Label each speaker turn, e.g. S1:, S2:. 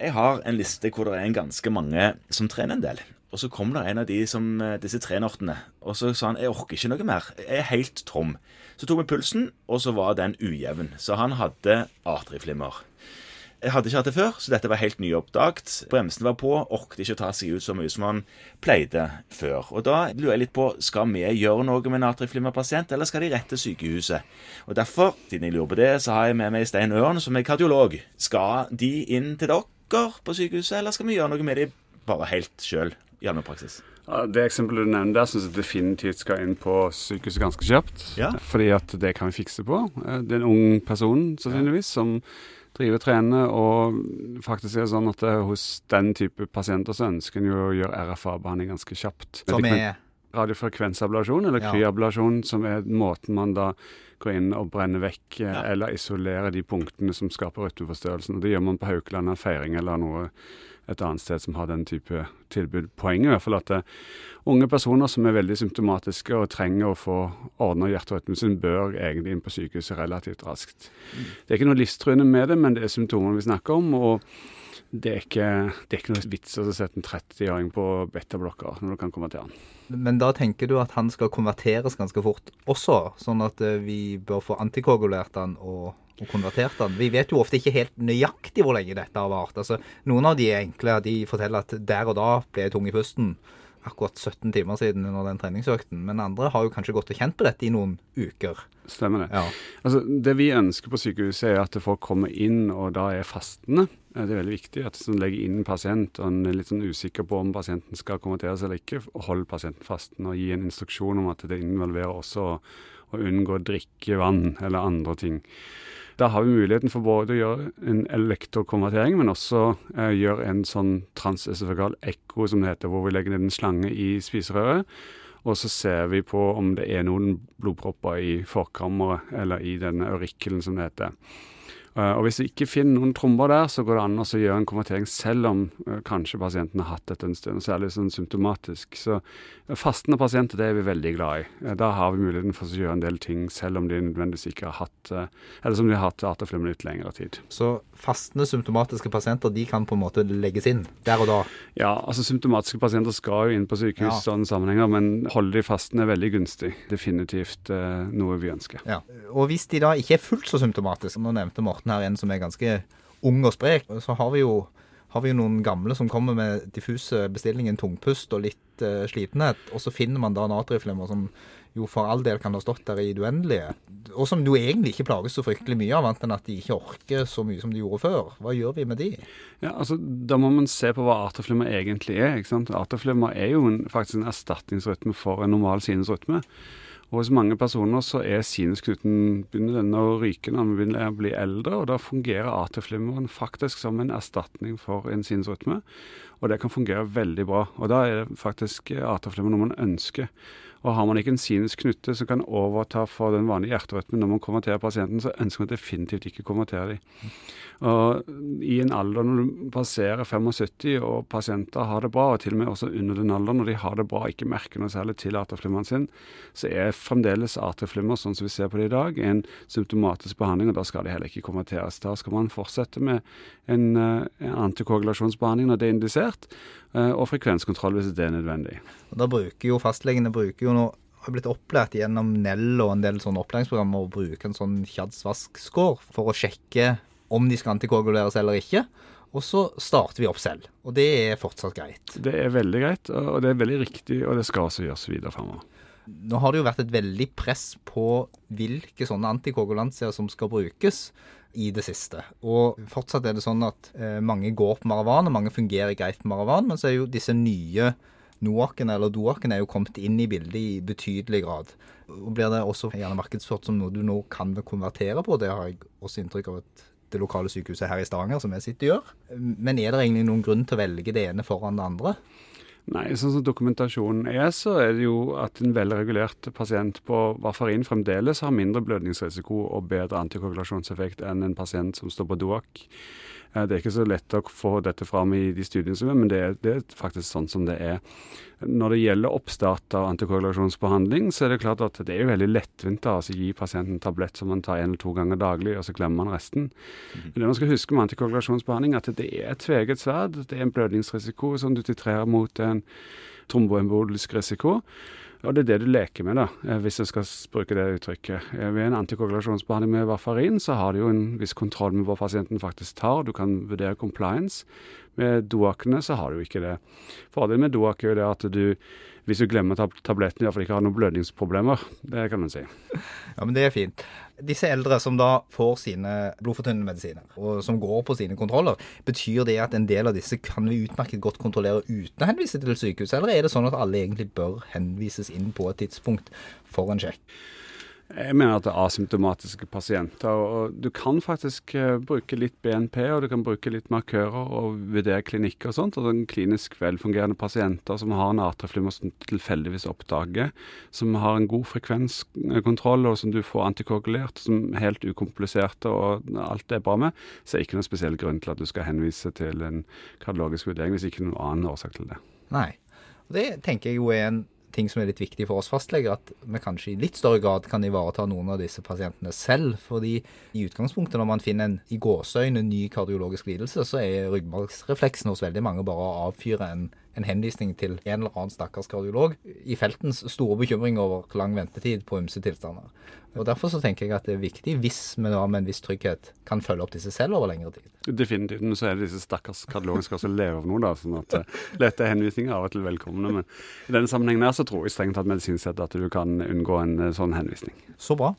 S1: Jeg har en liste hvor det er ganske mange som trener en del. Og så kom det en av de som, eh, disse trenortene, og så sa han jeg orker ikke noe mer. Jeg er helt tom. Så tok vi pulsen, og så var den ujevn. Så han hadde atrieflimmer. Jeg hadde ikke hatt det før, så dette var helt nyoppdaget. Bremsen var på, orket ikke å ta seg ut så mye som han pleide før. Og da lurer jeg litt på, skal vi gjøre noe med en atrieflimmerpasient, eller skal de rett til sykehuset? Og derfor, siden jeg lurer på det, så har jeg med meg Stein Ørn, som er kardiolog. Skal de inn til dere på sykehuset, eller skal vi gjøre noe med dem bare helt sjøl i allmennpraksis?
S2: Det eksempelet du nevner der, syns jeg definitivt skal inn på sykehuset ganske kjapt.
S1: Ja.
S2: Fordi at det kan vi fikse på. Eh, Det er en ung person sannsynligvis som driver og trener, og faktisk er det sånn at eh, hos den type pasienter så ønsker en jo å gjøre RFA-behandling ganske kjapt.
S3: Som er
S2: Radiofrekvensablasjon, eller
S3: Ja.
S2: kryablasjon, som er måten man da går inn og brenner vekk eh,
S1: Ja.
S2: eller isolerer de punktene som skaper rytmeforstyrrelsen. Og Det gjør man på Haukeland av Feiring eller noe et annet sted som har den type tilbud. Poenget er i hvert fall at det unge personer som er veldig symptomatiske og trenger å få ordna hjerterytmen sin, bør egentlig inn på sykehuset relativt raskt. Det er ikke noe livstruende med det, men det er symptomene vi snakker om. og det er, ikke, det er ikke noe vits å sette en 30-åring på betablokker når du kan konvertere han.
S3: Men da tenker du at han skal konverteres ganske fort også, sånn at eh, vi bør få antikoagulert han og, og konvertert han. Vi vet jo ofte ikke helt nøyaktig hvor lenge dette har vart. Altså, noen av de er enkle, de forteller at der og da ble jeg tung i pusten. Akkurat 17 timer siden under den treningsøkten. Men andre har jo kanskje gått og kjent på dette i noen uker.
S2: Stemmer det.
S3: Ja.
S2: Altså, det vi ønsker på sykehuset, er at folk kommer inn og da er fastende. Eh, Det er veldig viktig at man legger inn en pasient og en er litt sånn usikker på om pasienten skal konverteres eller ikke, og holde pasienten fastende og gi en instruksjon om at det involverer også å unngå å drikke vann eller andre ting. Da har vi muligheten for både å gjøre en elektrokonvertering, men også eh, gjøre en sånn transesofegal ekko, som det heter, hvor vi legger ned en slange i spiserøret. Og så ser vi på om det er noen blodpropper i forkammeret eller i denne aurikkelen, som det heter. Eh, Og hvis vi ikke finner noen tromber der, så går det an å gjøre en konvertering selv om eh, kanskje pasienten har hatt dette en stund, særlig sånn symptomatisk. Så eh, fastende pasienter det er vi veldig glad i. Da har vi muligheten for å gjøre en del ting selv om de nødvendigvis ikke har hatt Eller som de har hatt arteflimmer litt lengre tid.
S3: Så fastende symptomatiske pasienter de kan på en måte legges inn der og da.
S2: Ja, altså symptomatiske pasienter skal jo inn på sykehus
S3: Ja.
S2: sånne sammenhenger, men holde de fastende er veldig gunstig. Definitivt noe vi ønsker.
S3: Ja. Og hvis de da ikke er fullt så symptomatiske, nå nevnte Morten her en som er ganske ung og sprek, så har vi jo, har vi jo noen gamle som kommer med diffuse bestillingen, tungpust og litt uh, slitenhet, og så finner man da natriumflimmer som jo for all del kan ha stått der i det uendelige, og som jo egentlig ikke plages så fryktelig mye av, annet enn at de ikke orker så mye som de gjorde før. Hva gjør vi med de?
S2: Ja, altså Da må man se på hva arteflimmer egentlig er. ikke sant? Arteflimmer er jo en, faktisk en erstatningsrytme for en normal sinusrytme. Og hos mange personer så er sinusknuten begynner den å ryke når man begynner å bli eldre, og da fungerer arteflimmeren faktisk som en erstatning for en sinusrytme. Og det kan fungere veldig bra. Og da er det faktisk arteflimmer noe man ønsker. Og har man ikke en sinusknute som kan overta for den vanlige hjerterytmen når man konverterer pasienten, så ønsker man definitivt ikke å konvertere dem. Og i en alder når du passerer 75 og pasienter har det bra, og til og med også under den alderen når de har det bra ikke merker noe særlig til atrieflimmeren sin, så er fremdeles atrieflimmer, sånn som vi ser på det i dag, en symptomatisk behandling, og da skal de heller ikke konverteres. Da skal man fortsette med en, eh, en antikoagulasjonsbehandling når det er indisert, eh, og frekvenskontroll hvis det er nødvendig.
S3: Og da bruker jo fastlegene bruker jo nå har blitt opplært gjennom Nell og en del sånne opplæringsprogrammer å bruke en sånn Kjads-vask-score for å sjekke om de skal antikoaguleres eller ikke. Og så starter vi opp selv. Og det er fortsatt greit.
S2: Det er veldig greit, og det er veldig riktig, og det skal også gjøres videre fremover.
S3: Nå har det jo vært et veldig press på hvilke sånne antikoagulanser som skal brukes i det siste. Og fortsatt er det sånn at eh, mange går på Maravan, og mange fungerer greit på Maravan, men så er jo disse nye Noaken eller Doaken er jo kommet inn i bildet i betydelig grad. Og blir det også gjerne markedsført som noe du nå kan konvertere på. Det har jeg også inntrykk av at det lokale sykehuset her i Stavanger som jeg sitter gjør. Men er det egentlig noen grunn til å velge det ene foran det andre?
S2: Nei, sånn som dokumentasjonen er, så er det jo at en velregulert pasient på varfarin fremdeles har mindre blødningsrisiko og bedre antikoagulasjonseffekt enn en pasient som står på DOAC. Eh, det er ikke så lett å få dette fram i de studiene som er, men det er, det er faktisk sånn som det er. Når det gjelder oppstart av antikorrelasjonsbehandling, så er det klart at det er veldig lettvint å altså, gi pasienten en tablett som man tar en eller to ganger daglig, og så glemmer man resten. Men det man skal huske med antikorrelasjonsbehandling, at det er et tveget sverd. Det er en blødningsrisiko som du titrerer mot en tromboembolisk risiko. Og det er det du leker med, da, eh, hvis jeg skal bruke det uttrykket. Eh, ved en antikoagulasjonsbehandling med varfarin så har du jo en viss kontroll med hva pasienten faktisk tar. Du kan vurdere compliance. Med doakene så har du ikke det. Fordelen med doak er jo det at du hvis du glemmer tab tabletten, iallfall ikke har noen blødningsproblemer. Det kan man si.
S3: Ja, men det er fint. Disse eldre som da får sine blodfortynnende medisiner, og som går på sine kontroller, betyr det at en del av disse kan vi utmerket godt kontrollere uten å henvise til sykehus, eller er det sånn at alle egentlig bør henvises inn på et tidspunkt for en sjekk?
S2: Jeg mener at det er asymptomatiske pasienter. og Du kan faktisk uh, bruke litt BNP og du kan bruke litt markører og vurdere klinikker og sånt. og den Klinisk velfungerende pasienter som har en atrieflimmer som tilfeldigvis oppdager, som har en god frekvenskontroll og som du får antikoagulert, som er helt ukompliserte og alt det er bra med, så er det ikke noen spesiell grunn til at du skal henvise til en kardiologisk vurdering hvis ikke noen annen årsak til det.
S3: Nei. Og Det tenker jeg jo er en ting som er litt viktig for oss fastleger, at vi kanskje i litt større grad kan ivareta noen av disse pasientene selv. fordi i utgangspunktet når man finner en i gåseøyne ny kardiologisk lidelse, så er ryggmargsrefleksen hos veldig mange bare å avfyre en, en henvisning til en eller annen stakkars kardiolog i feltens store bekymring over lang ventetid på ymse tilstander. Og Derfor så tenker jeg at det er viktig, hvis vi da med en viss trygghet kan følge opp disse selv over lengre tid.
S2: Definitivt. Men så er det disse stakkars kardiologene som også leve av noe, da. sånn at dette lette henvisninger er av og til velkomne. Men i denne sammenhengen her så tror jeg strengt tatt medisinsk sett at du kan unngå en uh, sånn henvisning.
S3: Så bra.